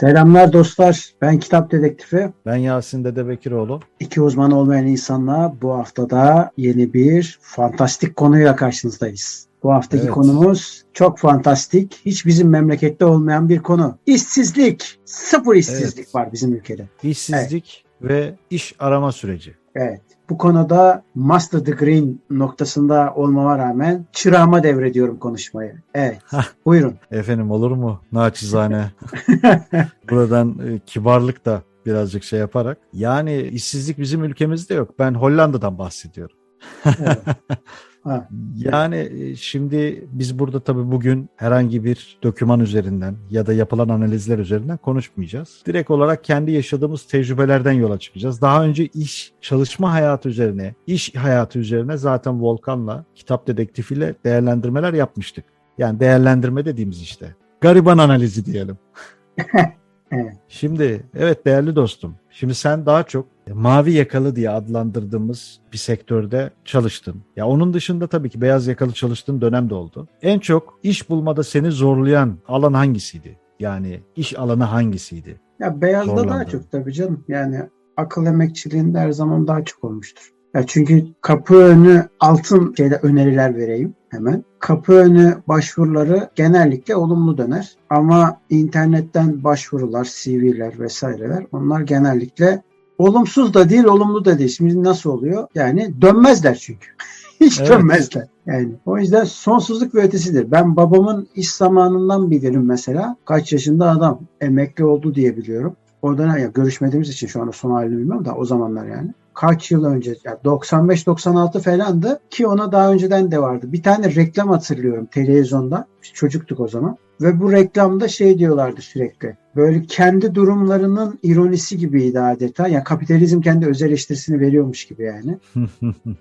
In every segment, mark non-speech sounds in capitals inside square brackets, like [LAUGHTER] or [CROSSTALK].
Selamlar dostlar. Ben Kitap Dedektifi. Ben Yasin Dede Bekiroğlu. İki uzman olmayan insanla bu haftada yeni bir fantastik konuyla karşınızdayız. Bu haftaki evet. konumuz çok fantastik. Hiç bizim memlekette olmayan bir konu. İşsizlik. Sıfır işsizlik evet. var bizim ülkede. İşsizlik evet. ve iş arama süreci. Evet. Bu konuda master degree noktasında olmama rağmen çırağıma devrediyorum konuşmayı. Evet. Buyurun. Efendim olur mu? Naçizane. [LAUGHS] Buradan e, kibarlık da birazcık şey yaparak. Yani işsizlik bizim ülkemizde yok. Ben Hollanda'dan bahsediyorum. evet. [LAUGHS] Yani e, şimdi biz burada tabii bugün herhangi bir doküman üzerinden ya da yapılan analizler üzerinden konuşmayacağız. Direkt olarak kendi yaşadığımız tecrübelerden yola çıkacağız. Daha önce iş, çalışma hayatı üzerine, iş hayatı üzerine zaten Volkan'la, kitap dedektifiyle değerlendirmeler yapmıştık. Yani değerlendirme dediğimiz işte. Gariban analizi diyelim. [LAUGHS] Evet. Şimdi evet değerli dostum. Şimdi sen daha çok mavi yakalı diye adlandırdığımız bir sektörde çalıştın. Ya onun dışında tabii ki beyaz yakalı çalıştığın dönem de oldu. En çok iş bulmada seni zorlayan alan hangisiydi? Yani iş alanı hangisiydi? Ya beyazda Zorlandı. daha çok tabii canım. Yani akıl emekçiliğinde her zaman daha çok olmuştur. Çünkü kapı önü altın şeyde öneriler vereyim hemen. Kapı önü başvuruları genellikle olumlu döner. Ama internetten başvurular, CV'ler vesaireler onlar genellikle olumsuz da değil, olumlu da değil. Şimdi nasıl oluyor? Yani dönmezler çünkü. [LAUGHS] Hiç evet. dönmezler. Yani o yüzden sonsuzluk ve ötesidir. Ben babamın iş zamanından bilirim mesela. Kaç yaşında adam emekli oldu diye biliyorum. O dönem ya görüşmediğimiz için şu anda son halini bilmiyorum da o zamanlar yani kaç yıl önce yani 95-96 falandı ki ona daha önceden de vardı. Bir tane reklam hatırlıyorum televizyonda. Çocuktuk o zaman. Ve bu reklamda şey diyorlardı sürekli böyle kendi durumlarının ironisi gibiydi adeta. Yani kapitalizm kendi öz eleştirisini veriyormuş gibi yani. [LAUGHS]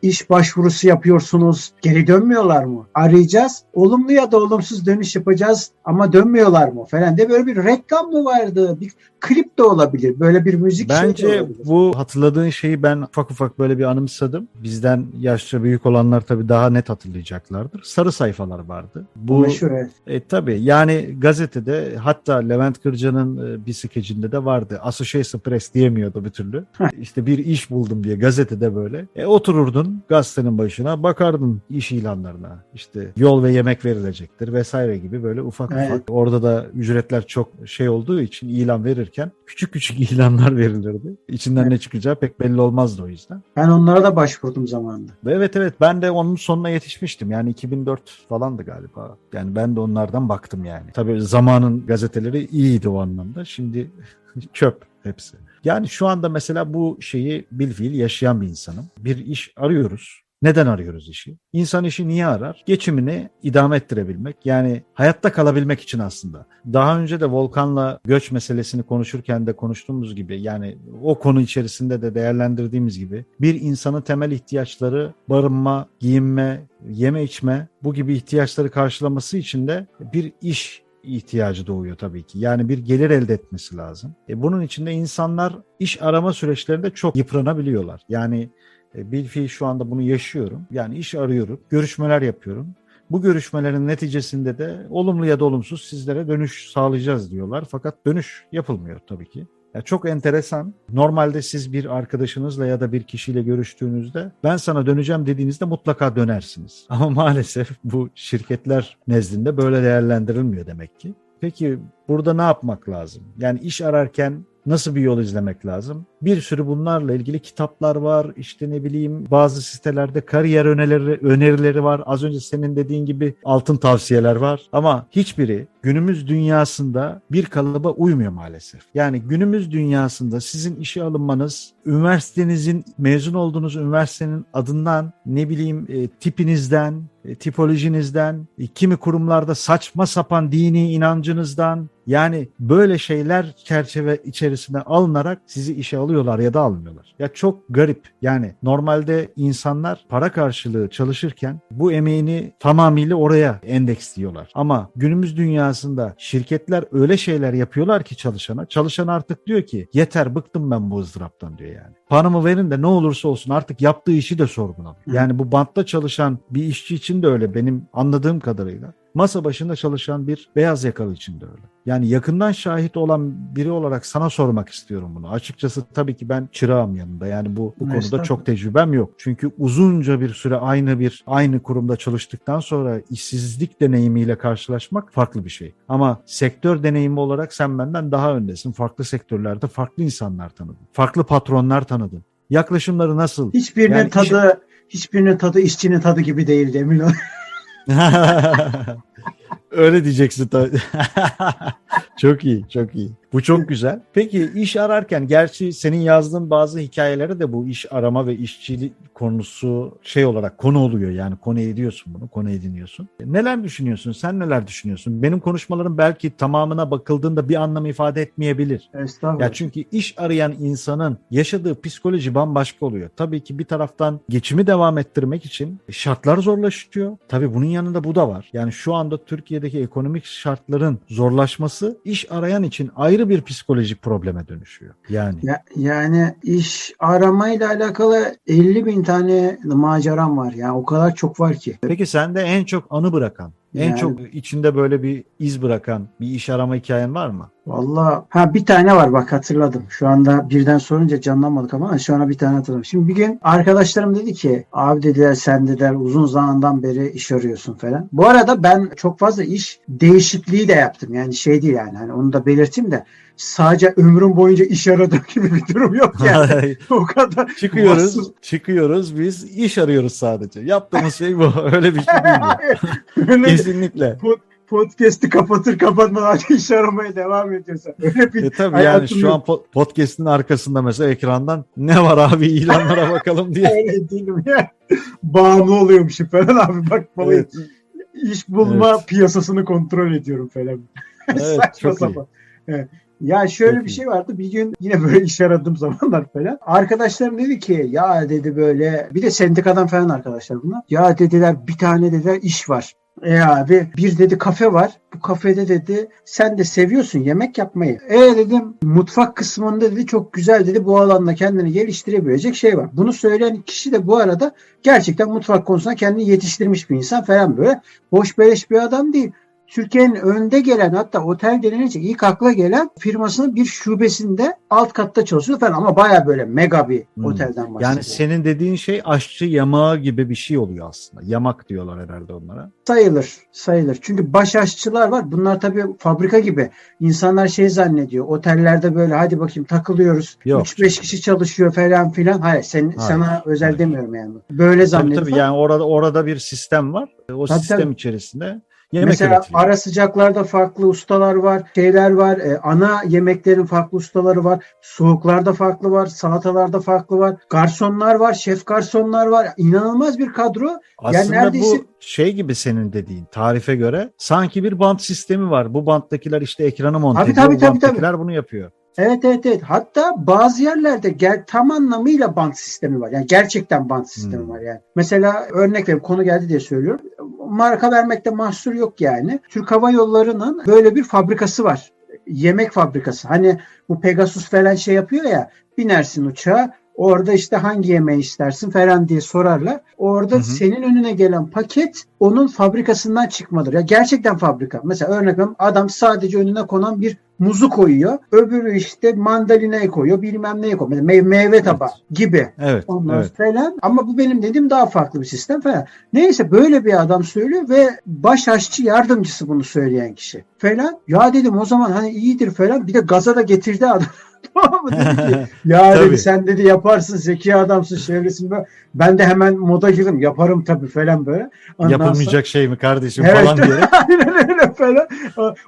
İş başvurusu yapıyorsunuz. Geri dönmüyorlar mı? Arayacağız. Olumlu ya da olumsuz dönüş yapacağız ama dönmüyorlar mı falan de böyle bir reklam mı vardı? Bir klip de olabilir. Böyle bir müzik Bence şey de olabilir. bu hatırladığın şeyi ben ufak ufak böyle bir anımsadım. Bizden yaşça büyük olanlar tabii daha net hatırlayacaklardır. Sarı sayfalar vardı. Bu Meşhur, evet. E, tabii yani gazetede hatta Levent Kırca'nın Hoca'nın e, bir skecinde de vardı. Association Press diyemiyordu bir türlü. İşte bir iş buldum diye gazetede böyle. E, otururdun gazetenin başına bakardın iş ilanlarına. İşte yol ve yemek verilecektir vesaire gibi böyle ufak evet. ufak. Orada da ücretler çok şey olduğu için ilan verirken küçük küçük [LAUGHS] ilanlar verilirdi. İçinden evet. ne çıkacağı pek belli olmazdı o yüzden. Ben onlara da başvurdum zamanında. Evet evet ben de onun sonuna yetişmiştim. Yani 2004 falandı galiba. Yani ben de onlardan baktım yani. Tabii zamanın gazeteleri iyiydi o anlamda. Şimdi [LAUGHS] çöp hepsi. Yani şu anda mesela bu şeyi bilfiil yaşayan bir insanım. Bir iş arıyoruz. Neden arıyoruz işi? İnsan işi niye arar? Geçimini idame ettirebilmek. Yani hayatta kalabilmek için aslında. Daha önce de Volkan'la göç meselesini konuşurken de konuştuğumuz gibi yani o konu içerisinde de değerlendirdiğimiz gibi bir insanın temel ihtiyaçları barınma, giyinme, yeme içme bu gibi ihtiyaçları karşılaması için de bir iş ihtiyacı doğuyor tabii ki. Yani bir gelir elde etmesi lazım. E bunun için de insanlar iş arama süreçlerinde çok yıpranabiliyorlar. Yani e, bilfiil şu anda bunu yaşıyorum. Yani iş arıyorum, görüşmeler yapıyorum. Bu görüşmelerin neticesinde de olumlu ya da olumsuz sizlere dönüş sağlayacağız diyorlar. Fakat dönüş yapılmıyor tabii ki. Ya çok enteresan. Normalde siz bir arkadaşınızla ya da bir kişiyle görüştüğünüzde ben sana döneceğim dediğinizde mutlaka dönersiniz. [LAUGHS] Ama maalesef bu şirketler nezdinde böyle değerlendirilmiyor demek ki. Peki burada ne yapmak lazım? Yani iş ararken nasıl bir yol izlemek lazım? Bir sürü bunlarla ilgili kitaplar var. İşte ne bileyim bazı sitelerde kariyer önerileri, önerileri var. Az önce senin dediğin gibi altın tavsiyeler var. Ama hiçbiri günümüz dünyasında bir kalıba uymuyor maalesef. Yani günümüz dünyasında sizin işe alınmanız üniversitenizin mezun olduğunuz üniversitenin adından ne bileyim e, tipinizden tipolojinizden, e, kimi kurumlarda saçma sapan dini inancınızdan yani böyle şeyler çerçeve içerisinde alınarak sizi işe alıyorlar ya da almıyorlar. Ya çok garip. Yani normalde insanlar para karşılığı çalışırken bu emeğini tamamıyla oraya endeksliyorlar. Ama günümüz dünyasında şirketler öyle şeyler yapıyorlar ki çalışana. Çalışan artık diyor ki yeter bıktım ben bu ızdıraptan diyor yani. Paramı verin de ne olursa olsun artık yaptığı işi de sorgulamıyor. Yani bu bantta çalışan bir işçi için de öyle benim anladığım kadarıyla masa başında çalışan bir beyaz yakalı için de öyle. Yani yakından şahit olan biri olarak sana sormak istiyorum bunu. Açıkçası tabii ki ben çırağım yanında. Yani bu, bu konuda çok tecrübem yok. Çünkü uzunca bir süre aynı bir aynı kurumda çalıştıktan sonra işsizlik deneyimiyle karşılaşmak farklı bir şey. Ama sektör deneyimi olarak sen benden daha öndesin. Farklı sektörlerde farklı insanlar tanıdın. Farklı patronlar tanıdın. Yaklaşımları nasıl? Hiçbirinin yani tadı iş... hiçbirinin tadı işçinin tadı gibi değil emin ol. [LAUGHS] [LAUGHS] Öyle diyeceksin tabii. [LAUGHS] çok iyi, çok iyi. Bu çok güzel. Peki iş ararken gerçi senin yazdığın bazı hikayelere de bu iş arama ve işçilik konusu şey olarak konu oluyor. Yani konu ediyorsun bunu, konu ediniyorsun. Neler düşünüyorsun? Sen neler düşünüyorsun? Benim konuşmalarım belki tamamına bakıldığında bir anlam ifade etmeyebilir. Estağfurullah. Ya çünkü iş arayan insanın yaşadığı psikoloji bambaşka oluyor. Tabii ki bir taraftan geçimi devam ettirmek için şartlar zorlaşıyor. Tabii bunun yanında bu da var. Yani şu anda Türkiye'deki ekonomik şartların zorlaşması iş arayan için ayrı bir psikolojik probleme dönüşüyor. Yani ya, yani iş aramayla alakalı 50 bin tane maceram var. Yani o kadar çok var ki. Peki sende en çok anı bırakan en yani, çok içinde böyle bir iz bırakan bir iş arama hikayen var mı? Valla ha bir tane var bak hatırladım. Şu anda birden sorunca canlanmadık ama şu ana bir tane hatırladım. Şimdi bir gün arkadaşlarım dedi ki abi dediler sen dediler uzun zamandan beri iş arıyorsun falan. Bu arada ben çok fazla iş değişikliği de yaptım. Yani şey değil yani hani onu da belirteyim de sadece ömrüm boyunca iş aradım [LAUGHS] gibi bir durum yok yani. o kadar. Çıkıyoruz, bassız. çıkıyoruz biz iş arıyoruz sadece. Yaptığımız şey bu. [LAUGHS] Öyle bir şey değil. Kesinlikle. podcast'i kapatır kapatmadan iş aramaya devam ediyorsan. Öyle bir e tabii yani şu an podcast'in arkasında mesela ekrandan ne var abi ilanlara [LAUGHS] bakalım diye. Öyle değilim ya. Bağımlı oluyormuşum falan abi bak evet. iş bulma evet. piyasasını kontrol ediyorum falan. Evet, çok iyi. Evet. Ya şöyle bir şey vardı. Bir gün yine [LAUGHS] böyle iş aradığım zamanlar falan. Arkadaşlarım dedi ki ya dedi böyle bir de sendikadan falan arkadaşlar bunlar. Ya dediler bir tane dediler iş var. E abi bir dedi kafe var. Bu kafede dedi sen de seviyorsun yemek yapmayı. E dedim mutfak kısmında dedi çok güzel dedi bu alanda kendini geliştirebilecek şey var. Bunu söyleyen kişi de bu arada gerçekten mutfak konusunda kendini yetiştirmiş bir insan falan böyle. Boş beleş bir adam değil. Türkiye'nin önde gelen hatta otel denilince ilk akla gelen firmasının bir şubesinde alt katta çalışıyor falan ama baya böyle mega bir hmm. otelden bahsediyor. Yani senin dediğin şey aşçı yamağı gibi bir şey oluyor aslında. Yamak diyorlar herhalde onlara. Sayılır, sayılır. Çünkü baş aşçılar var. Bunlar tabii fabrika gibi. İnsanlar şey zannediyor. Otellerde böyle hadi bakayım takılıyoruz. 3-5 kişi çalışıyor falan filan. Hayır, sen, Hayır. sana özel Hayır. demiyorum yani. Böyle zannediyor. Tabii, tabii yani orada orada bir sistem var. O tabii, sistem tabii. içerisinde Yemek Mesela üretiliyor. ara sıcaklarda farklı ustalar var, şeyler var, e, ana yemeklerin farklı ustaları var, soğuklarda farklı var, salatalarda farklı var, garsonlar var, şef garsonlar var. İnanılmaz bir kadro. Aslında yani neredeyse... bu şey gibi senin dediğin tarife göre sanki bir bant sistemi var. Bu banttakiler işte ekranı monte ediyor, tabii, tabii, bu banttakiler tabii. bunu yapıyor. Evet evet evet. Hatta bazı yerlerde ger tam anlamıyla bant sistemi var. Yani gerçekten bant sistemi hmm. var yani. Mesela örnek vereyim konu geldi diye söylüyorum. Marka vermekte mahsur yok yani. Türk Hava Yolları'nın böyle bir fabrikası var. Yemek fabrikası. Hani bu Pegasus falan şey yapıyor ya. Binersin uçağa Orada işte hangi yemeği istersin falan diye sorarlar. Orada hı hı. senin önüne gelen paket onun fabrikasından çıkmadır. Ya gerçekten fabrika. Mesela örnek veriyorum adam sadece önüne konan bir muzu koyuyor. Öbürü işte mandalinayı koyuyor. Bilmem neyi koyuyor. Meyve, meyve tabağı evet. gibi. Evet. Ondan evet. falan. Ama bu benim dediğim daha farklı bir sistem falan. Neyse böyle bir adam söylüyor ve baş aşçı yardımcısı bunu söyleyen kişi falan. Ya dedim o zaman hani iyidir falan. Bir de gaza da getirdi adam. Tamam mı? Dedi ki, [LAUGHS] ya dedi sen dedi yaparsın zeki adamsın çevresinde. Ben de hemen moda girdim. Yaparım tabii falan böyle. Ondan Yapılmayacak sonra, şey mi kardeşim evet, falan diye. [LAUGHS] Aynen öyle falan.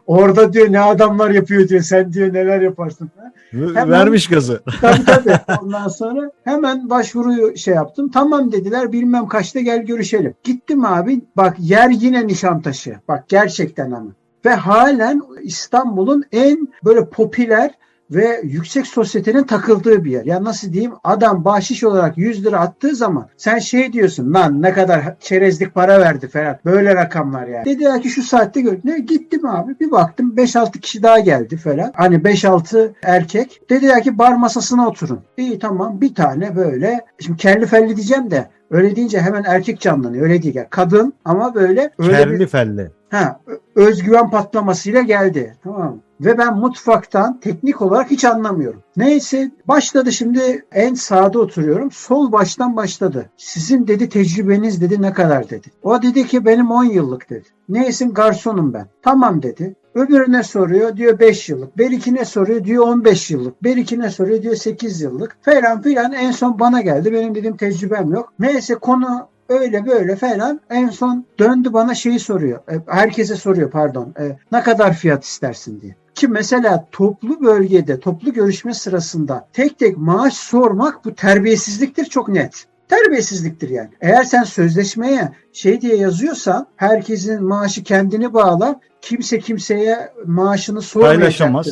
Orada diyor ne adamlar yapıyor diyor. Sen diyor neler yaparsın falan. Hemen, Vermiş gazı. [LAUGHS] Tabii tabii. Ondan sonra hemen başvuruyu şey yaptım. Tamam dediler bilmem kaçta gel görüşelim. Gittim abi. Bak yer yine Nişantaşı. Bak gerçekten ama. Ve halen İstanbul'un en böyle popüler ve yüksek sosyetenin takıldığı bir yer. Yani nasıl diyeyim adam bahşiş olarak 100 lira attığı zaman sen şey diyorsun lan ne kadar çerezlik para verdi Ferhat. Böyle rakamlar yani. Dediler ki şu saatte gör. Ne gittim abi bir baktım 5-6 kişi daha geldi falan. Hani 5-6 erkek. Dediler ki bar masasına oturun. İyi tamam bir tane böyle. Şimdi kelli felli diyeceğim de Öyle deyince hemen erkek canlanıyor. Öyle değil. Yani kadın ama böyle öyle Kelli bir, felli. Ha, özgüven patlamasıyla geldi. Tamam Ve ben mutfaktan teknik olarak hiç anlamıyorum. Neyse başladı şimdi en sağda oturuyorum. Sol baştan başladı. Sizin dedi tecrübeniz dedi ne kadar dedi. O dedi ki benim 10 yıllık dedi. Neysin garsonum ben. Tamam dedi. Öbürüne soruyor diyor 5 yıllık. Berikine soruyor diyor 15 yıllık. Berikine soruyor diyor 8 yıllık. Falan filan en son bana geldi. Benim dediğim tecrübem yok. Neyse konu öyle böyle falan en son döndü bana şeyi soruyor. E, herkese soruyor pardon. E, ne kadar fiyat istersin diye. Ki mesela toplu bölgede, toplu görüşme sırasında tek tek maaş sormak bu terbiyesizliktir çok net terbiyesizliktir yani. Eğer sen sözleşmeye şey diye yazıyorsan herkesin maaşı kendini bağlar. Kimse kimseye maaşını sormayacaktır. Paylaşamaz.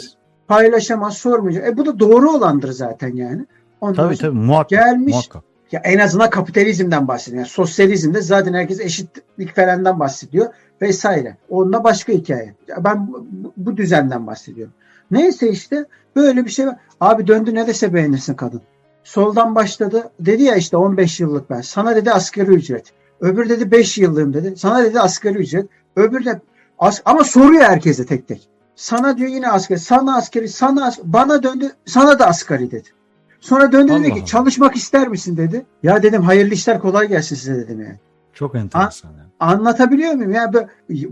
Paylaşamaz, sormayacak. E bu da doğru olandır zaten yani. Ondan tabii tabii muhakkak. Gelmiş muhakkak. Ya en azından kapitalizmden bahsediyor. Yani sosyalizmde zaten herkes eşitlik falandan bahsediyor vesaire. Onunla başka hikaye. Ben bu, bu düzenden bahsediyorum. Neyse işte böyle bir şey var. Abi döndü ne dese beğenirsin kadın. Soldan başladı. Dedi ya işte 15 yıllık ben. Sana dedi asgari ücret. Öbür dedi 5 yıllığım dedi. Sana dedi asgari ücret. Öbür de as ama soruyor herkese tek tek. Sana diyor yine asgari. Sana asgari. Sana as bana döndü. Sana da asgari dedi. Sonra döndü Allah dedi ki Allah. çalışmak ister misin dedi. Ya dedim hayırlı işler kolay gelsin size dedim yani. Çok enteresan. yani. Anlatabiliyor muyum? Ya yani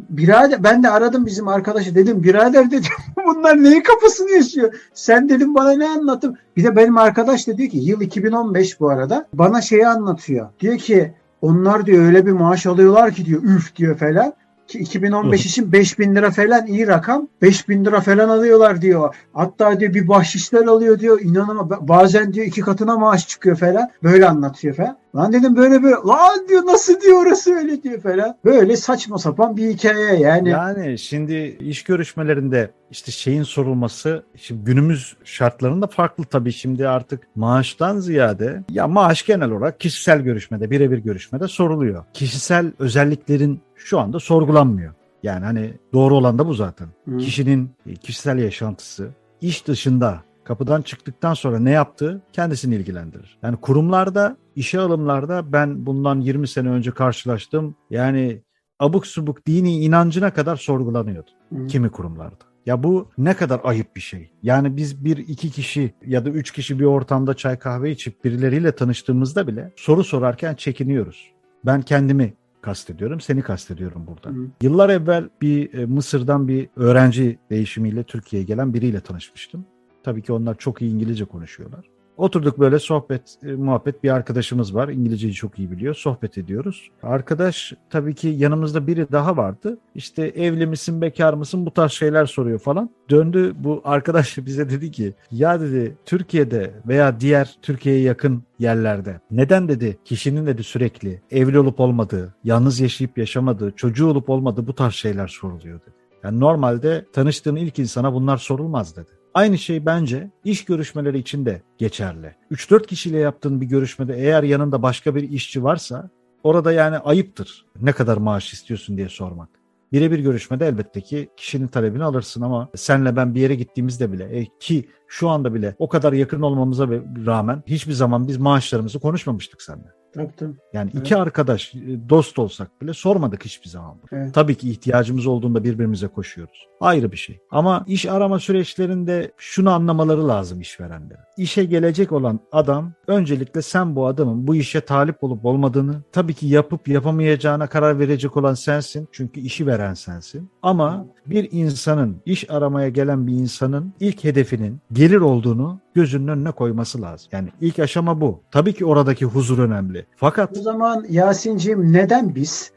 birader ben de aradım bizim arkadaşı dedim birader dedim [LAUGHS] bunlar neyi kafasını yaşıyor? Sen dedim bana ne anlattın? Bir de benim arkadaş da diyor ki yıl 2015 bu arada bana şeyi anlatıyor. Diyor ki onlar diyor öyle bir maaş alıyorlar ki diyor üf diyor falan. Ki 2015 için 5000 lira falan iyi rakam. 5000 lira falan alıyorlar diyor. Hatta diyor bir bahşişler alıyor diyor. İnanamam. Bazen diyor iki katına maaş çıkıyor falan. Böyle anlatıyor falan. Lan dedim böyle böyle. Lan diyor nasıl diyor orası öyle diyor falan. Böyle saçma sapan bir hikaye yani. Yani şimdi iş görüşmelerinde işte şeyin sorulması şimdi günümüz şartlarında farklı tabii şimdi artık maaştan ziyade ya maaş genel olarak kişisel görüşmede birebir görüşmede soruluyor. Kişisel özelliklerin şu anda sorgulanmıyor. Yani hani doğru olan da bu zaten. Hı. Kişinin kişisel yaşantısı iş dışında kapıdan çıktıktan sonra ne yaptığı kendisini ilgilendirir. Yani kurumlarda, işe alımlarda ben bundan 20 sene önce karşılaştım. Yani abuk subuk dini inancına kadar sorgulanıyordu Hı. kimi kurumlarda. Ya bu ne kadar ayıp bir şey. Yani biz bir iki kişi ya da üç kişi bir ortamda çay kahve içip birileriyle tanıştığımızda bile soru sorarken çekiniyoruz. Ben kendimi kastediyorum. Seni kastediyorum burada. Hı. Yıllar evvel bir e, Mısır'dan bir öğrenci değişimiyle Türkiye'ye gelen biriyle tanışmıştım. Tabii ki onlar çok iyi İngilizce konuşuyorlar. Oturduk böyle sohbet, e, muhabbet bir arkadaşımız var. İngilizceyi çok iyi biliyor. Sohbet ediyoruz. Arkadaş tabii ki yanımızda biri daha vardı. İşte evli misin, bekar mısın bu tarz şeyler soruyor falan. Döndü bu arkadaş [LAUGHS] bize dedi ki ya dedi Türkiye'de veya diğer Türkiye'ye yakın yerlerde neden dedi kişinin dedi sürekli evli olup olmadığı, yalnız yaşayıp yaşamadığı, çocuğu olup olmadığı bu tarz şeyler soruluyor dedi. Yani normalde tanıştığın ilk insana bunlar sorulmaz dedi. Aynı şey bence iş görüşmeleri için de geçerli. 3-4 kişiyle yaptığın bir görüşmede eğer yanında başka bir işçi varsa orada yani ayıptır ne kadar maaş istiyorsun diye sormak. Birebir görüşmede elbette ki kişinin talebini alırsın ama senle ben bir yere gittiğimizde bile e, ki şu anda bile o kadar yakın olmamıza rağmen hiçbir zaman biz maaşlarımızı konuşmamıştık seninle. Tabii tabii. Yani evet. iki arkadaş e, dost olsak bile sormadık hiçbir zaman. Evet. Tabii ki ihtiyacımız olduğunda birbirimize koşuyoruz. ayrı bir şey. Ama iş arama süreçlerinde şunu anlamaları lazım işverenler. İşe gelecek olan adam öncelikle sen bu adamın bu işe talip olup olmadığını tabii ki yapıp yapamayacağına karar verecek olan sensin. Çünkü işi veren sensin. Ama bir insanın iş aramaya gelen bir insanın ilk hedefinin gelir olduğunu gözünün önüne koyması lazım. Yani ilk aşama bu. Tabii ki oradaki huzur önemli. Fakat O zaman Yasin'ciğim neden biz?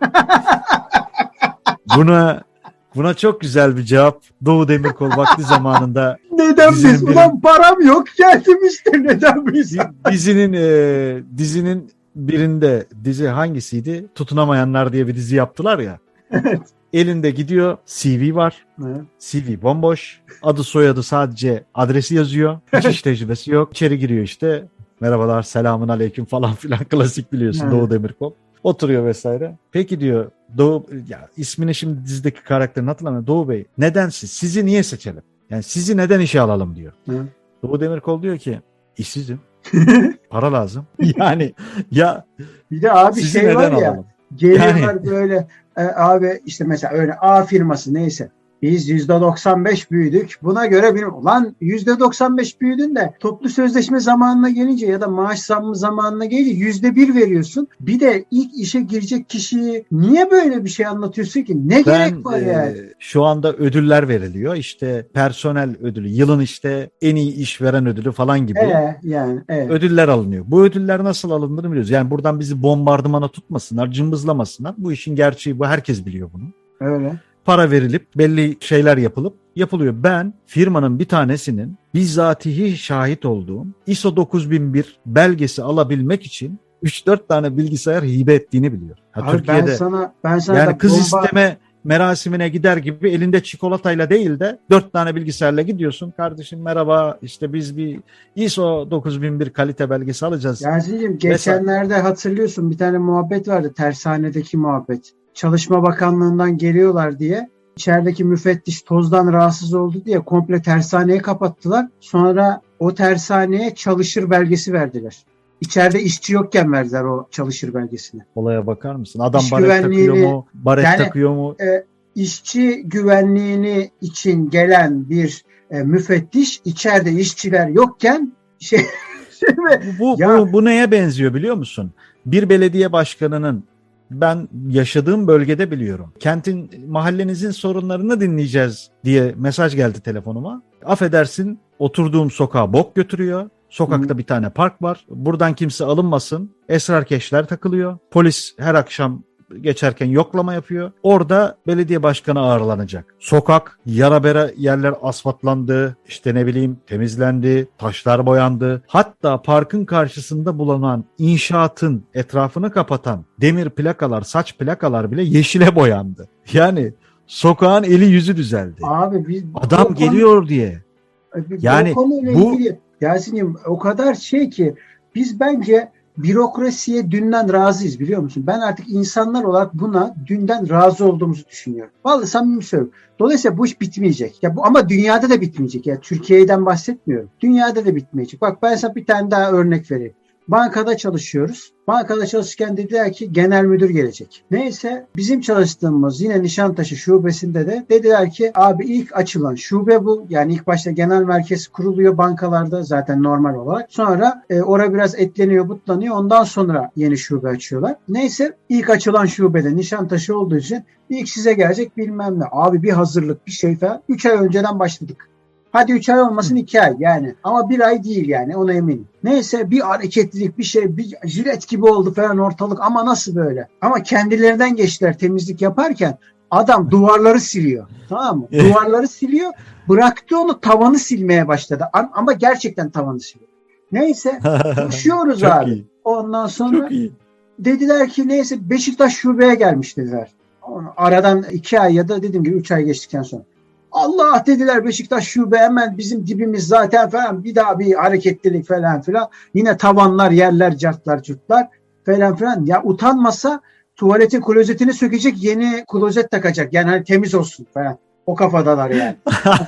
[LAUGHS] buna buna çok güzel bir cevap Doğu Demirkol vakti [LAUGHS] zamanında Neden biz? Ulan param yok geldim işte [LAUGHS] neden biz? Di- dizinin e, dizinin birinde dizi hangisiydi? Tutunamayanlar diye bir dizi yaptılar ya. Evet. Elinde gidiyor CV var. Evet. CV bomboş. Adı soyadı sadece adresi yazıyor. Hiç iş [LAUGHS] tecrübesi yok. İçeri giriyor işte. Merhabalar selamun aleyküm falan filan [LAUGHS] klasik biliyorsun Evet. Doğu Demirkol. Oturuyor vesaire. Peki diyor Doğu ya ismini şimdi dizideki karakterini hatırlamıyorum. Doğu Bey neden siz? Sizi niye seçelim? Yani sizi neden işe alalım diyor. Hı. Doğu Demirkol diyor ki işsizim. [LAUGHS] Para lazım. Yani ya Bir de abi şey var ya alalım? geliyorlar böyle e, abi işte mesela öyle A firması neyse biz %95 büyüdük. Buna göre bir ulan %95 büyüdün de toplu sözleşme zamanına gelince ya da maaş zammı zamanına gelince %1 veriyorsun. Bir de ilk işe girecek kişiyi niye böyle bir şey anlatıyorsun ki? Ne Ben gerek var e, yani? şu anda ödüller veriliyor. İşte personel ödülü, yılın işte en iyi işveren ödülü falan gibi. Ee, yani evet. ödüller alınıyor. Bu ödüller nasıl alındığını biliyoruz. Yani buradan bizi bombardımana tutmasınlar, cımbızlamasınlar. Bu işin gerçeği bu. Herkes biliyor bunu. Öyle. Para verilip belli şeyler yapılıp yapılıyor. Ben firmanın bir tanesinin bizzatihi şahit olduğum ISO 9001 belgesi alabilmek için 3-4 tane bilgisayar hibe ettiğini biliyorum. Ha, Abi ben Türkiye'de sana ben sana yani kız bomba- isteme merasimine gider gibi elinde çikolatayla değil de dört tane bilgisayarla gidiyorsun. Kardeşim merhaba işte biz bir ISO 9001 kalite belgesi alacağız. Yasin'cim geçenlerde hatırlıyorsun bir tane muhabbet vardı tersanedeki muhabbet. Çalışma Bakanlığı'ndan geliyorlar diye içerideki müfettiş tozdan rahatsız oldu diye komple tersaneyi kapattılar. Sonra o tersaneye çalışır belgesi verdiler. İçeride işçi yokken verdiler o çalışır belgesini. Olaya bakar mısın? Adam İş baret takıyor mu? Baret Yani- takıyor mu? İşçi güvenliğini için gelen bir e, müfettiş içeride işçiler yokken şey, [LAUGHS] şey? Bu, bu, Ya- bu, bu neye benziyor biliyor musun? Bir belediye başkanının ben yaşadığım bölgede biliyorum. Kentin, mahallenizin sorunlarını dinleyeceğiz diye mesaj geldi telefonuma. Affedersin oturduğum sokağa bok götürüyor. Sokakta bir tane park var. Buradan kimse alınmasın. Esrarkeşler takılıyor. Polis her akşam geçerken yoklama yapıyor. Orada belediye başkanı ağırlanacak. Sokak, yara bera yerler asfaltlandı, işte ne bileyim temizlendi, taşlar boyandı. Hatta parkın karşısında bulunan inşaatın etrafını kapatan demir plakalar, saç plakalar bile yeşile boyandı. Yani sokağın eli yüzü düzeldi. Abi biz Adam konu- geliyor diye. Yani bu Yasin'im o kadar şey ki biz bence bürokrasiye dünden razıyız biliyor musun? Ben artık insanlar olarak buna dünden razı olduğumuzu düşünüyorum. Vallahi samimi söylüyorum. Dolayısıyla bu iş bitmeyecek. Ya bu ama dünyada da bitmeyecek. Ya Türkiye'den bahsetmiyorum. Dünyada da bitmeyecek. Bak ben sana bir tane daha örnek vereyim. Bankada çalışıyoruz. Bankada çalışırken dediler ki genel müdür gelecek. Neyse bizim çalıştığımız yine Nişantaşı şubesinde de dediler ki abi ilk açılan şube bu. Yani ilk başta genel merkez kuruluyor bankalarda zaten normal olarak. Sonra e, orada biraz etleniyor butlanıyor. Ondan sonra yeni şube açıyorlar. Neyse ilk açılan şubede Nişantaşı olduğu için ilk size gelecek bilmem ne. Abi bir hazırlık bir şey falan. 3 ay önceden başladık. Hadi 3 ay olmasın 2 ay yani. Ama bir ay değil yani ona eminim. Neyse bir hareketlilik bir şey bir jilet gibi oldu falan ortalık ama nasıl böyle? Ama kendilerinden geçtiler temizlik yaparken adam duvarları siliyor. Tamam mı? [LAUGHS] Duvarları siliyor. Bıraktı onu tavanı silmeye başladı. Am- Ama gerçekten tavanı siliyor. Neyse [LAUGHS] koşuyoruz abi. iyi. Ondan sonra dediler ki neyse Beşiktaş şubeye gelmiş dediler. Aradan iki ay ya da dediğim gibi üç ay geçtikten sonra. Allah dediler Beşiktaş şube hemen bizim dibimiz zaten falan bir daha bir hareketlilik falan filan. Yine tavanlar yerler cartlar cırtlar falan filan. Ya utanmasa tuvaletin klozetini sökecek yeni klozet takacak. Yani hani temiz olsun falan. O kafadalar yani.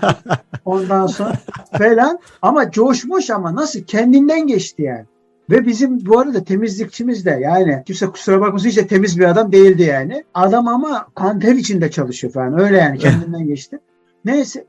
[LAUGHS] Ondan sonra falan ama coşmuş ama nasıl kendinden geçti yani. Ve bizim bu arada temizlikçimiz de yani kimse kusura bakmasın hiç de temiz bir adam değildi yani. Adam ama kanter içinde çalışıyor falan. Öyle yani kendinden geçti. Neyse.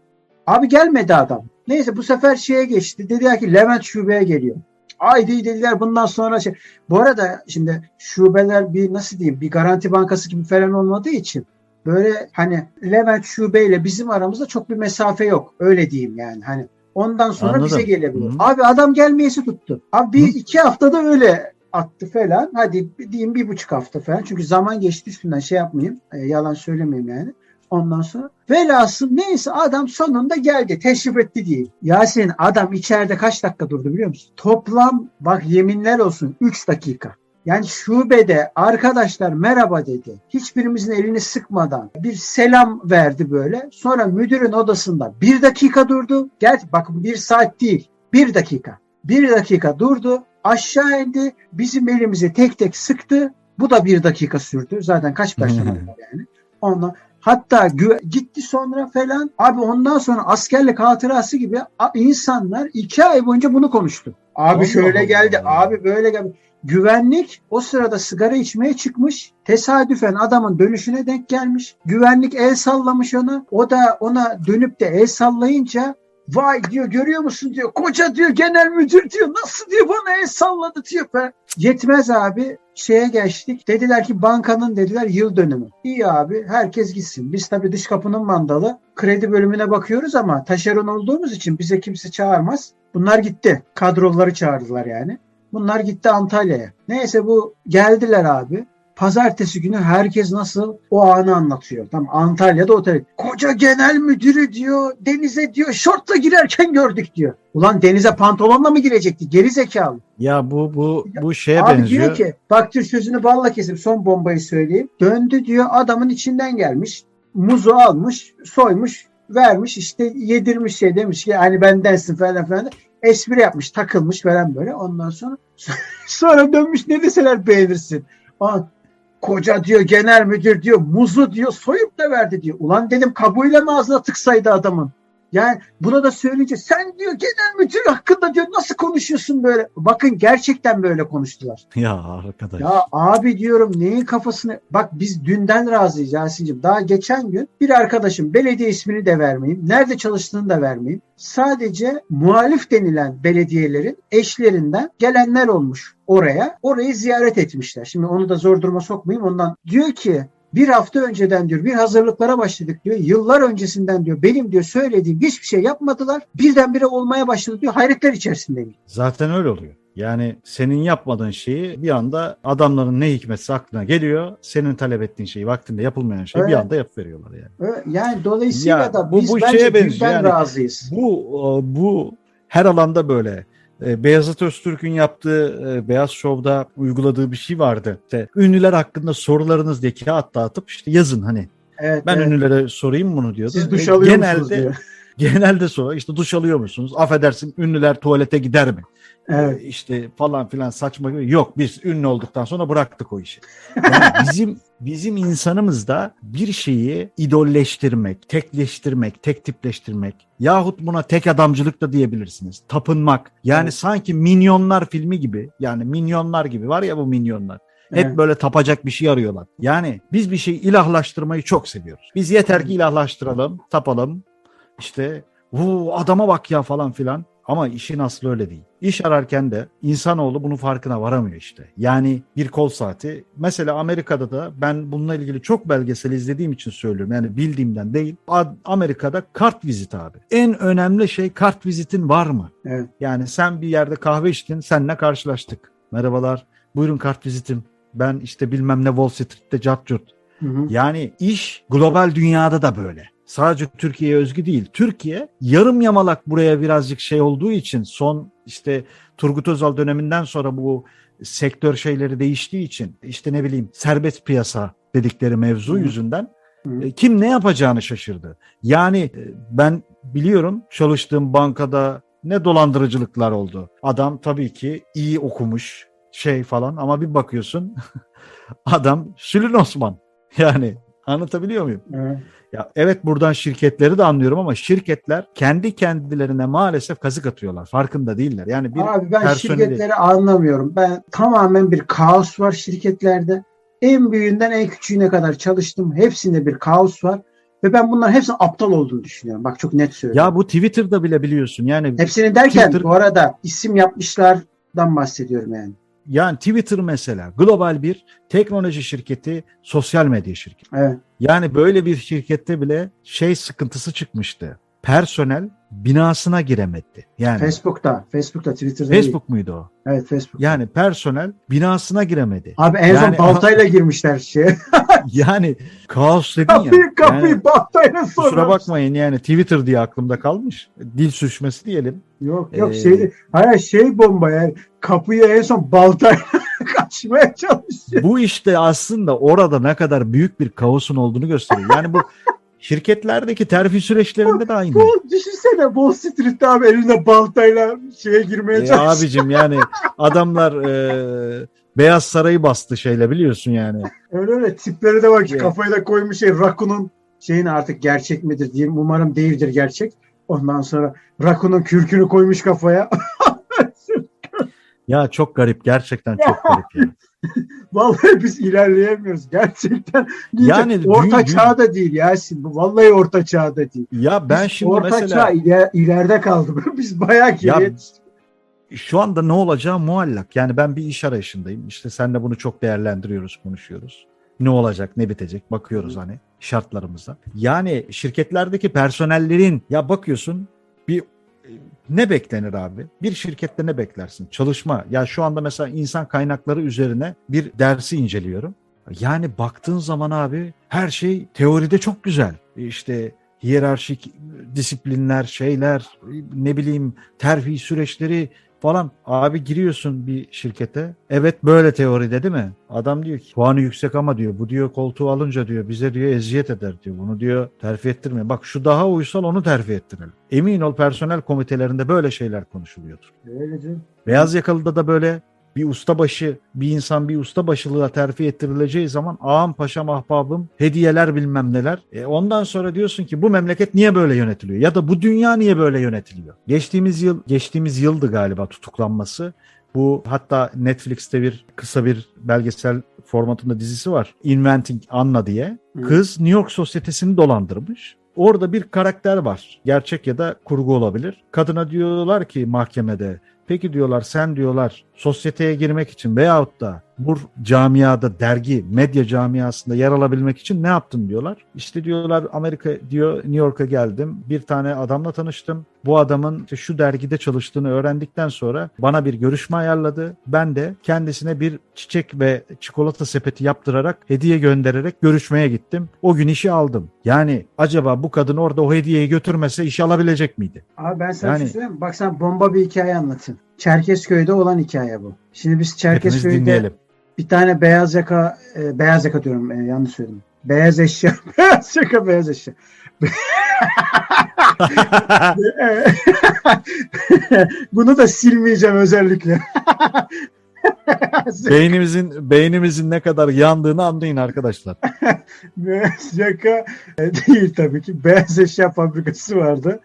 Abi gelmedi adam. Neyse bu sefer şeye geçti. Dediler ki Levent şubeye geliyor. Haydi dediler bundan sonra şey. Bu arada şimdi şubeler bir nasıl diyeyim bir garanti bankası gibi falan olmadığı için böyle hani Levent şubeyle bizim aramızda çok bir mesafe yok. Öyle diyeyim yani. Hani ondan sonra Anladım. bize gelebilir. Hı. Abi adam gelmeyesi tuttu. Abi bir Hı. iki haftada öyle attı falan. Hadi diyeyim bir buçuk hafta falan. Çünkü zaman geçti üstünden şey yapmayayım. e, yalan söylemeyeyim yani. Ondan sonra velhasıl neyse adam sonunda geldi. Teşrif etti diyeyim. Yasin adam içeride kaç dakika durdu biliyor musun? Toplam bak yeminler olsun 3 dakika. Yani şubede arkadaşlar merhaba dedi. Hiçbirimizin elini sıkmadan bir selam verdi böyle. Sonra müdürün odasında bir dakika durdu. Gel bakın bir saat değil bir dakika. Bir dakika durdu. Aşağı indi. Bizim elimizi tek tek sıktı. Bu da bir dakika sürdü. Zaten kaç personel var yani. Ondan Hatta gitti sonra falan. Abi ondan sonra askerlik hatırası gibi insanlar iki ay boyunca bunu konuştu. Abi Allah şöyle Allah. geldi, abi böyle geldi. Güvenlik o sırada sigara içmeye çıkmış. Tesadüfen adamın dönüşüne denk gelmiş. Güvenlik el sallamış ona. O da ona dönüp de el sallayınca vay diyor görüyor musun diyor. Koca diyor genel müdür diyor. Nasıl diyor bana el salladı diyor. Ben, Yetmez abi şeye geçtik. Dediler ki bankanın dediler yıl dönümü. İyi abi herkes gitsin. Biz tabii dış kapının mandalı. Kredi bölümüne bakıyoruz ama taşeron olduğumuz için bize kimse çağırmaz. Bunlar gitti. Kadroları çağırdılar yani. Bunlar gitti Antalya'ya. Neyse bu geldiler abi. Pazartesi günü herkes nasıl o anı anlatıyor. Tam Antalya'da otel. Koca genel müdürü diyor denize diyor şortla girerken gördük diyor. Ulan denize pantolonla mı girecekti? Geri zekalı. Ya bu bu bu şeye Abi benziyor. diyor ki bak diyor sözünü balla kesip son bombayı söyleyeyim. Döndü diyor adamın içinden gelmiş. Muzu almış, soymuş, vermiş işte yedirmiş şey demiş ki hani bendensin falan falan. Espri yapmış, takılmış falan böyle. Ondan sonra [LAUGHS] sonra dönmüş ne deseler beğenirsin. Aa, koca diyor genel müdür diyor muzu diyor soyup da verdi diyor. Ulan dedim kabuğuyla mı ağzına tıksaydı adamın. Yani buna da söyleyince sen diyor genel müdür hakkında diyor nasıl konuşuyorsun böyle. Bakın gerçekten böyle konuştular. [LAUGHS] Ya arkadaş. Ya abi diyorum neyin kafasını bak biz dünden razıyız Yasin'cim. Daha geçen gün bir arkadaşım belediye ismini de vermeyeyim. Nerede çalıştığını da vermeyeyim. Sadece muhalif denilen belediyelerin eşlerinden gelenler olmuş oraya. Orayı ziyaret etmişler. Şimdi onu da zor duruma sokmayayım. Ondan diyor ki bir hafta önceden diyor bir hazırlıklara başladık diyor. Yıllar öncesinden diyor benim diyor söylediğim hiçbir şey yapmadılar. Birdenbire olmaya başladı diyor. Hayretler içerisindeyim. Zaten öyle oluyor. Yani senin yapmadığın şeyi bir anda adamların ne hikmetse aklına geliyor. Senin talep ettiğin şeyi vaktinde yapılmayan şeyi bir Evet. anda yapıveriyorlar yani. Ö- Yani dolayısıyla Ya, da bu- biz bu bence şeye benziyor yani. razıyız. Bu bu her alanda böyle. E, Beyazıt Öztürk'ün yaptığı e, Beyaz Show'da uyguladığı bir şey vardı. İşte ünlüler hakkında sorularınız diye kağıt dağıtıp işte yazın hani. Evet, Ben evet. ünlülere sorayım bunu diyordu. Siz duş E, alıyor genelde, musunuz diyor. [LAUGHS] Genelde sonra işte duş alıyor musunuz? Affedersin ünlüler tuvalete gider mi? Evet. Ee, işte falan filan saçma gibi. Yok biz ünlü olduktan sonra bıraktık o işi. Yani [LAUGHS] bizim bizim insanımızda bir şeyi idolleştirmek, tekleştirmek, tek tipleştirmek yahut buna tek adamcılık da diyebilirsiniz. Tapınmak. Yani Evet. sanki minyonlar filmi gibi. Yani minyonlar gibi var ya bu minyonlar. Hep Evet. böyle tapacak bir şey arıyorlar. Yani biz bir şeyi ilahlaştırmayı çok seviyoruz. Biz yeter ki ilahlaştıralım, tapalım. İşte bu adama bak ya falan filan. Ama işin aslı öyle değil. İş ararken de insanoğlu bunun farkına varamıyor işte. Yani bir kol saati. Mesela Amerika'da da ben bununla ilgili çok belgesel izlediğim için söylüyorum. Yani bildiğimden değil. Ad- Amerika'da kart vizit abi. En önemli şey kart vizitin var mı? Evet. Yani sen bir yerde kahve içtin, seninle karşılaştık. Merhabalar, buyurun kart vizitim. Ben işte bilmem ne Wall Street'te cat curt. Hı hı. Yani iş global dünyada da böyle. Sadece Türkiye'ye özgü değil. Türkiye yarım yamalak buraya birazcık şey olduğu için son işte Turgut Özal döneminden sonra bu sektör şeyleri değiştiği için işte ne bileyim serbest piyasa dedikleri mevzu Hı. yüzünden Hı. e, kim ne yapacağını şaşırdı. Yani e, ben biliyorum çalıştığım bankada ne dolandırıcılıklar oldu. Adam tabii ki iyi okumuş şey falan ama bir bakıyorsun [LAUGHS] adam Sülün Osman. Yani Anlatabiliyor muyum? Evet. Ya evet buradan şirketleri de anlıyorum ama şirketler kendi kendilerine maalesef kazık atıyorlar. Farkında değiller. Yani bir Abi ben personeli- şirketleri anlamıyorum. Ben tamamen bir kaos var şirketlerde. En büyüğünden en küçüğüne kadar çalıştım. Hepsinde bir kaos var. Ve ben bunların hepsinin aptal olduğunu düşünüyorum. Bak çok net söylüyorum. Ya bu Twitter'da bile biliyorsun. Yani Hepsini derken Twitter- bu arada isim yapmışlardan bahsediyorum yani. Yani Twitter mesela global bir teknoloji şirketi, sosyal medya şirketi. Evet. Yani böyle bir şirkette bile şey sıkıntısı çıkmıştı. Personel binasına giremedi. Yani Facebook'ta, Facebook'ta, Twitter'da değil. Facebook muydu o? Evet Facebook. Yani personel binasına giremedi. Abi en Yani- son baltayla girmişler şeye. [LAUGHS] Yani kaos dedin ya. kapıyı kapıyı Yani baltayla sonra. kusura bakmayın yani Twitter diye aklımda kalmış. Dil sürçmesi diyelim. Yok yok Ee, şey hayır şey bomba yani kapıyı en son baltayla [LAUGHS] kaçmaya çalışıyor. Bu işte aslında orada ne kadar büyük bir kaosun olduğunu gösteriyor. Yani bu [LAUGHS] şirketlerdeki terfi süreçlerinde de aynı. Bu düşünsene Wall Street'te abi elinde baltayla şeye girmeye E, çalışıyor. abicim yani [LAUGHS] adamlar e, Beyaz Saray'ı bastı şeyle biliyorsun yani. Öyle öyle tipleri de bak Evet. kafayı da koymuş şey Rakun'un şeyini artık gerçek midir diyeyim. Umarım değildir gerçek. Ondan sonra Rakun'un kürkünü koymuş kafaya. Ya çok garip gerçekten çok garip yani. [LAUGHS] Vallahi biz ilerleyemiyoruz gerçekten. Yani orta dü- çağda değil Yasin. Bu vallahi orta çağda değil. Ya ben Biz şimdi orta mesela çağ iler- ileride kaldı. [LAUGHS] biz bayağı geriye Ya şu anda ne olacağı muallak. Yani ben bir iş arayışındayım. İşte seninle bunu çok değerlendiriyoruz, konuşuyoruz. Ne olacak, ne bitecek bakıyoruz hani şartlarımıza. Yani şirketlerdeki personellerin ya bakıyorsun bir e, ne beklenir abi? Bir şirkette ne beklersin? Çalışma. Ya şu anda mesela insan kaynakları üzerine bir dersi inceliyorum. Yani baktığın zaman abi her şey teoride çok güzel. İşte hiyerarşik disiplinler, şeyler, ne bileyim terfi süreçleri falan. Abi giriyorsun bir şirkete. Evet böyle teoride değil mi? Adam diyor ki puanı yüksek ama diyor bu diyor koltuğu alınca diyor bize diyor eziyet eder diyor. Bunu diyor terfi ettirme. Bak şu daha uysal onu terfi ettirelim. Emin ol personel komitelerinde böyle şeyler konuşuluyordur. Öyle canım. Beyaz yakalıda da böyle bir ustabaşı, bir insan bir ustabaşılığa terfi ettirileceği zaman ağam paşam ahbabım hediyeler bilmem neler. E ondan sonra diyorsun ki bu memleket niye böyle yönetiliyor? Ya da bu dünya niye böyle yönetiliyor? Geçtiğimiz yıl, geçtiğimiz yıldı galiba tutuklanması. Bu hatta Netflix'te bir kısa bir belgesel formatında dizisi var. Inventing Anna diye. Kız New York sosyetesini dolandırmış. Orada bir karakter var. Gerçek ya da kurgu olabilir. Kadına diyorlar ki mahkemede Peki diyorlar sen diyorlar sosyeteye girmek için veyahut da bu camiada dergi medya camiasında yer alabilmek için ne yaptın diyorlar. İşte diyorlar Amerika diyor New York'a geldim bir tane adamla tanıştım. Bu adamın işte şu dergide çalıştığını öğrendikten sonra bana bir görüşme ayarladı. Ben de kendisine bir çiçek ve çikolata sepeti yaptırarak hediye göndererek görüşmeye gittim. O gün işi aldım. Yani acaba bu kadın orada o hediyeyi götürmese işi alabilecek miydi? Abi ben sana Yani- yani... söyleyeyim. mi? Bak sana bomba bir hikaye anlatayım. Çerkezköy'de olan hikaye bu. Şimdi biz Çerkezköy'de dinleyelim. bir tane beyaz yaka, e, beyaz yaka diyorum e, yanlış söyledim. Beyaz eşya, [LAUGHS] beyaz yaka, beyaz eşya. [LAUGHS] [LAUGHS] Bunu da silmeyeceğim özellikle. Beynimizin beynimizin ne kadar yandığını anlayın arkadaşlar. [LAUGHS] Yaka e, değil tabii ki. Beyaz eşya fabrikası vardı.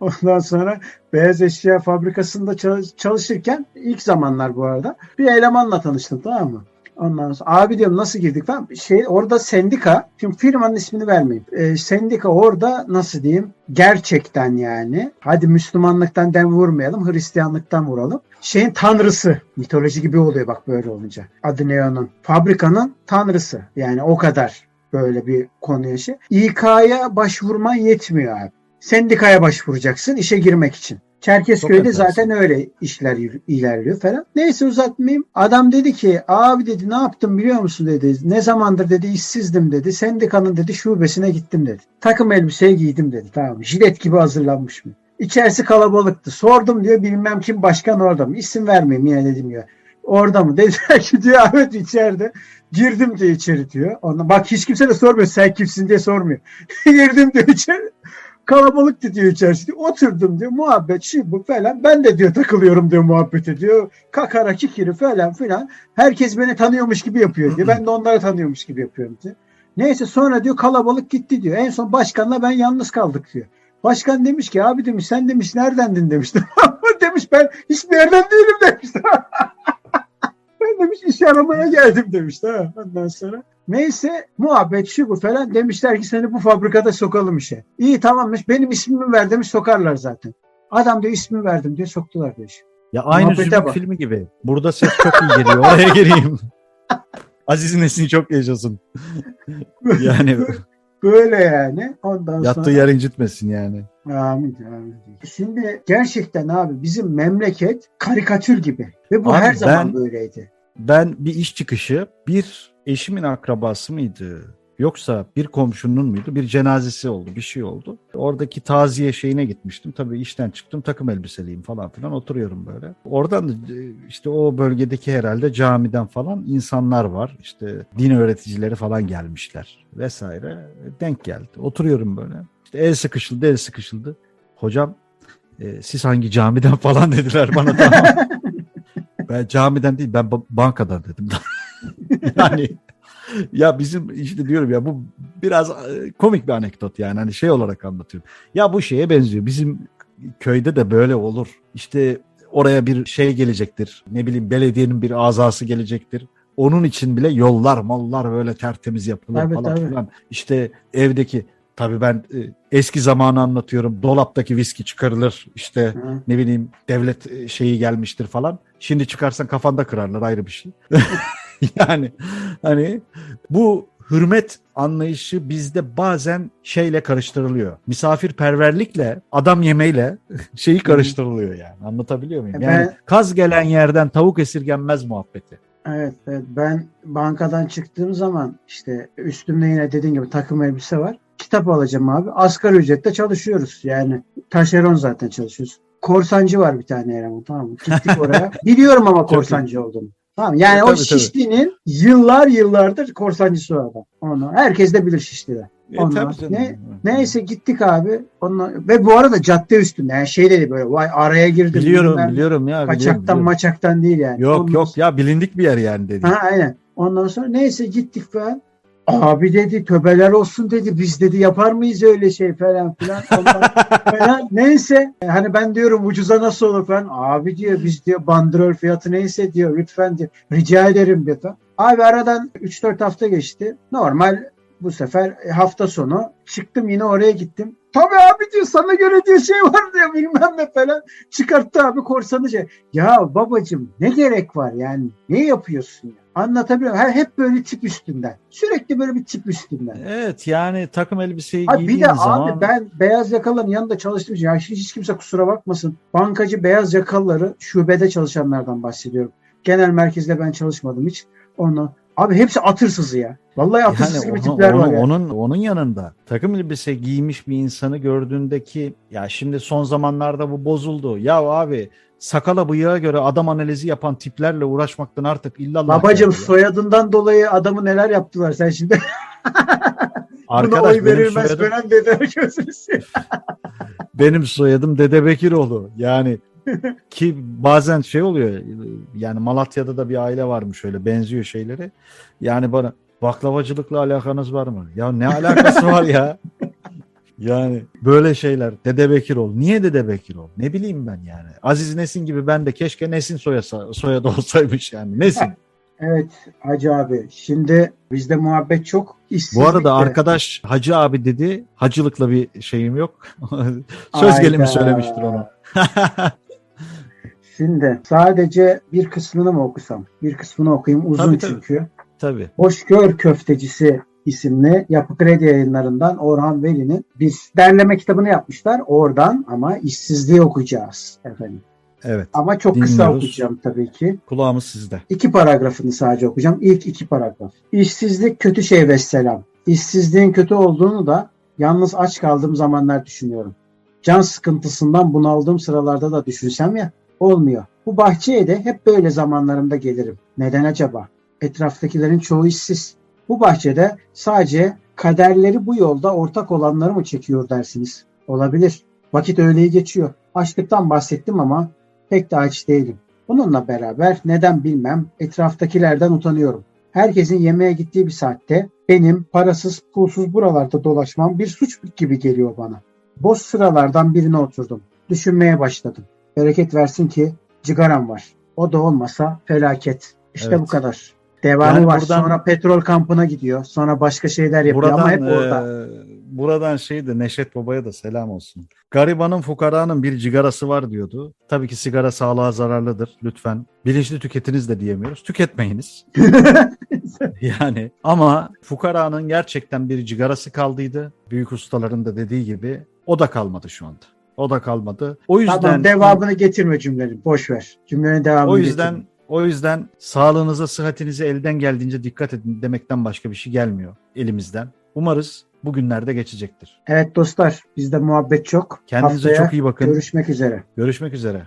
Ondan sonra beyaz eşya fabrikasında çalış- çalışırken ilk zamanlar bu arada bir elemanla tanıştım tamam mı? Ondan sonra abi diyorum nasıl girdik falan. Şey orada sendika, şimdi firmanın ismini vermeyeyim. Ee, sendika orada nasıl diyeyim? Gerçekten yani. Hadi Müslümanlıktan dem vurmayalım, Hristiyanlıktan vuralım. Şeyin tanrısı. Mitoloji gibi oluyor bak böyle olunca. Adı ne onun? Fabrikanın tanrısı. Yani o kadar böyle bir konuya şey. İK'ya başvurman yetmiyor abi. Sendikaya başvuracaksın işe girmek için. Çerkezköy'de zaten öyle işler ilerliyor falan. Neyse uzatmayayım. Adam dedi ki abi dedi ne yaptım biliyor musun dedi. Ne zamandır dedi işsizdim dedi. Sendikanın dedi şubesine gittim dedi. Takım elbiseyi giydim dedi. Tamam? Jilet gibi hazırlanmış mı? İçerisi kalabalıktı. Sordum diyor bilmem kim başkan orada mı? İsim vermeyeyim yine dedim ya. Orada mı? [LAUGHS] Dediler ki diyor evet içeride. Girdim diyor içeri diyor. Ona, bak hiç kimse de sormuyor sen kimsin diye sormuyor. [LAUGHS] Girdim diyor içeri. Kalabalık diyor içerisinde. Oturdum diyor muhabbet şu bu falan. Ben de diyor takılıyorum diyor muhabbet ediyor. Kakara kikiri falan filan. Herkes beni tanıyormuş gibi yapıyor diyor. Ben de onları tanıyormuş gibi yapıyorum diyor. Neyse sonra diyor kalabalık gitti diyor. En son başkanla ben yalnız kaldık diyor. Başkan demiş ki abi demiş sen demiş neredendin demiş. [LAUGHS] demiş ben hiçbir yerden değilim demiş. [LAUGHS] ben demiş iş aramaya geldim demiş. Ha, ondan sonra Neyse muhabbet şu bu falan demişler ki seni bu fabrikada sokalım işe. İyi tamammış benim ismimi ver demiş sokarlar zaten. Adam diyor ismimi verdim diye soktular diyor. Ya aynı Zübük filmi gibi. Burada ses çok iyi geliyor. Oraya gireyim. [LAUGHS] Aziz Nesin çok yaşasın. yani [LAUGHS] böyle yani. Ondan Yattığı sonra... yer incitmesin yani. Amin, amin. Şimdi gerçekten abi bizim memleket karikatür gibi. Ve bu abi her zaman böyleydi. Ben bir iş çıkışı bir eşimin akrabası mıydı? Yoksa bir komşunun muydu? Bir cenazesi oldu, bir şey oldu. Oradaki taziye şeyine gitmiştim. Tabii işten çıktım, takım elbiseliyim falan filan oturuyorum böyle. Oradan da e, işte o bölgedeki herhalde camiden falan insanlar var. İşte din öğreticileri falan gelmişler vesaire. Denk geldi. Oturuyorum böyle. İşte el sıkışıldı, el sıkışıldı. Hocam e, siz hangi camiden [LAUGHS] falan dediler bana tamam. Ben camiden değil ben bankadan dedim. [LAUGHS] yani ya bizim işte diyorum ya bu biraz e, komik bir anekdot yani hani şey olarak anlatıyorum. Ya bu şeye benziyor. Bizim köyde de böyle olur. İşte oraya bir şey gelecektir. Ne bileyim belediyenin bir azası gelecektir. Onun için bile yollar, mallar böyle tertemiz yapılır tabii, falan tabii. filan. İşte evdeki Tabii ben e, eski zamanı anlatıyorum. Dolaptaki viski çıkarılır. İşte Hı. ne bileyim devlet e, şeyi gelmiştir falan. Şimdi çıkarsan kafanda kırarlar ayrı bir şey. [LAUGHS] yani hani bu hürmet anlayışı bizde bazen şeyle karıştırılıyor. Misafirperverlikle, adam yemeyle [LAUGHS] şeyi karıştırılıyor yani. Anlatabiliyor muyum? Yani ben, kaz gelen yerden tavuk esirgenmez muhabbeti. Evet, evet, ben bankadan çıktığım zaman işte üstümde yine dediğin gibi takım elbise var. Kitap alacağım abi. Asgari ücretle çalışıyoruz. Yani taşeron zaten çalışıyoruz. Korsancı var bir tane eleman tamam mı? Gittik oraya. [LAUGHS] Biliyorum ama korsancı olduğunu. Tamam yani e, o tabii, Şişli'nin tabii. yıllar yıllardır korsancısı o adam. Onu herkes de bilir Şişli'de. E, Ondan, ne, neyse gittik abi. Ondan, ve bu arada cadde üstünde yani şey dedi böyle vay araya girdim. Biliyorum bilmem, biliyorum ya. Kaçaktan biliyorum, biliyorum. maçaktan değil yani. Yok Ondan yok ya bilindik bir yer yani dedi. Ha aynen. Ondan sonra neyse gittik falan. Abi dedi töbeler olsun dedi biz dedi yapar mıyız öyle şey falan filan. falan. [LAUGHS] Neyse hani ben diyorum ucuza nasıl olur falan. Abi diyor biz diyor bandrol fiyatı neyse diyor lütfen diyor rica ederim diyor. Abi aradan 3-4 hafta geçti. Normal bu sefer hafta sonu çıktım yine oraya gittim. Tabii abi diyor sana göre diyor şey var diyor bilmem ne falan. Çıkarttı abi korsanı şey. Ya babacım ne gerek var yani ne yapıyorsun ya? Anlatabiliyor muyum? Hep böyle tip üstünden. Sürekli böyle bir tip üstünden. Evet yani takım elbiseyi abi giydiğin bir de zaman... abi ben beyaz yakalıların yanında çalıştığım için yani hiç kimse kusura bakmasın. Bankacı beyaz yakalıları şubede çalışanlardan bahsediyorum. Genel merkezde ben çalışmadım hiç. Onu Abi hepsi atırsızı ya. Vallahi atırsız yani gibi tipler onu, var ya. Onun, onun yanında takım elbise giymiş bir insanı gördüğündeki ya şimdi son zamanlarda bu bozuldu. Ya abi sakala bıyığa göre adam analizi yapan tiplerle uğraşmaktan artık illallah. Babacım soyadından dolayı adamı neler yaptılar sen şimdi. Arkadaş, [LAUGHS] Buna oy verilmez soyadım... falan dede [LAUGHS] benim soyadım Dede Bekiroğlu. Yani [LAUGHS] ki bazen şey oluyor yani Malatya'da da bir aile varmış öyle benziyor şeyleri. Yani bana baklavacılıkla alakanız var mı? Ya ne alakası var ya? [LAUGHS] Yani böyle şeyler. Dede Bekirol. Niye Dede Bekirol? Ne bileyim ben yani. Aziz Nesin gibi ben de keşke Nesin soyasa, soyadı olsaymış yani. Nesin. [LAUGHS] Evet Hacı abi. Şimdi bizde muhabbet çok. Bu arada arkadaş Hacı abi dedi. Hacılıkla bir şeyim yok. Söz gelimi söylemiştir onu. Şimdi sadece bir kısmını mı okusam? Bir kısmını okuyayım. Uzun tabii, çünkü. Tabii. Hoşgör Köftecisi isimli Yapı Kredi yayınlarından Orhan Veli'nin bir derleme kitabını yapmışlar. Oradan ama işsizliği okuyacağız efendim. Evet. Ama çok dinliyoruz. kısa okuyacağım tabii ki. Kulağımız sizde. İki paragrafını sadece okuyacağım. İlk iki paragraf. İşsizlik kötü şey vesselam. İşsizliğin kötü olduğunu da yalnız aç kaldığım zamanlar düşünüyorum. Can sıkıntısından bunaldığım sıralarda da düşünsem ya olmuyor. Bu bahçeye de hep böyle zamanlarımda gelirim. Neden acaba? Etraftakilerin çoğu işsiz. Bu bahçede sadece kaderleri bu yolda ortak olanları mı çekiyor dersiniz? Olabilir. Vakit öyle geçiyor. Açlıktan bahsettim ama pek de aç değilim. Bununla beraber neden bilmem etraftakilerden utanıyorum. herkesin yemeğe gittiği bir saatte benim parasız pulsuz buralarda dolaşmam bir suç gibi geliyor bana. Boş sıralardan birine oturdum. Düşünmeye başladım. Bereket versin ki cigaram var. O da olmasa felaket. İşte Evet. bu kadar. Devamı Yani var. buradan- Sonra petrol kampına gidiyor. Sonra başka şeyler yapıyor ama hep orada. e, buradan şey de Neşet Baba'ya da selam olsun. Garibanın fukaranın bir cigarası var diyordu. Tabii ki sigara sağlığa zararlıdır. Lütfen bilinçli tüketiniz de diyemiyoruz. Tüketmeyiniz. [LAUGHS] yani ama fukaranın gerçekten bir cigarası kaldıydı. Büyük ustaların da dediği gibi o da kalmadı şu anda. O da kalmadı. O yüzden Tamam devamını getirme cümlenin. Boş ver. Cümlenin devamını o yüzden getirme. o yüzden sağlığınıza, sıhhatinize elden geldiğince dikkat edin demekten başka bir şey gelmiyor elimizden. Umarız bugünlerde geçecektir. Evet dostlar bizde muhabbet çok. Kendinize Haftaya çok iyi bakın. görüşmek üzere. Görüşmek üzere.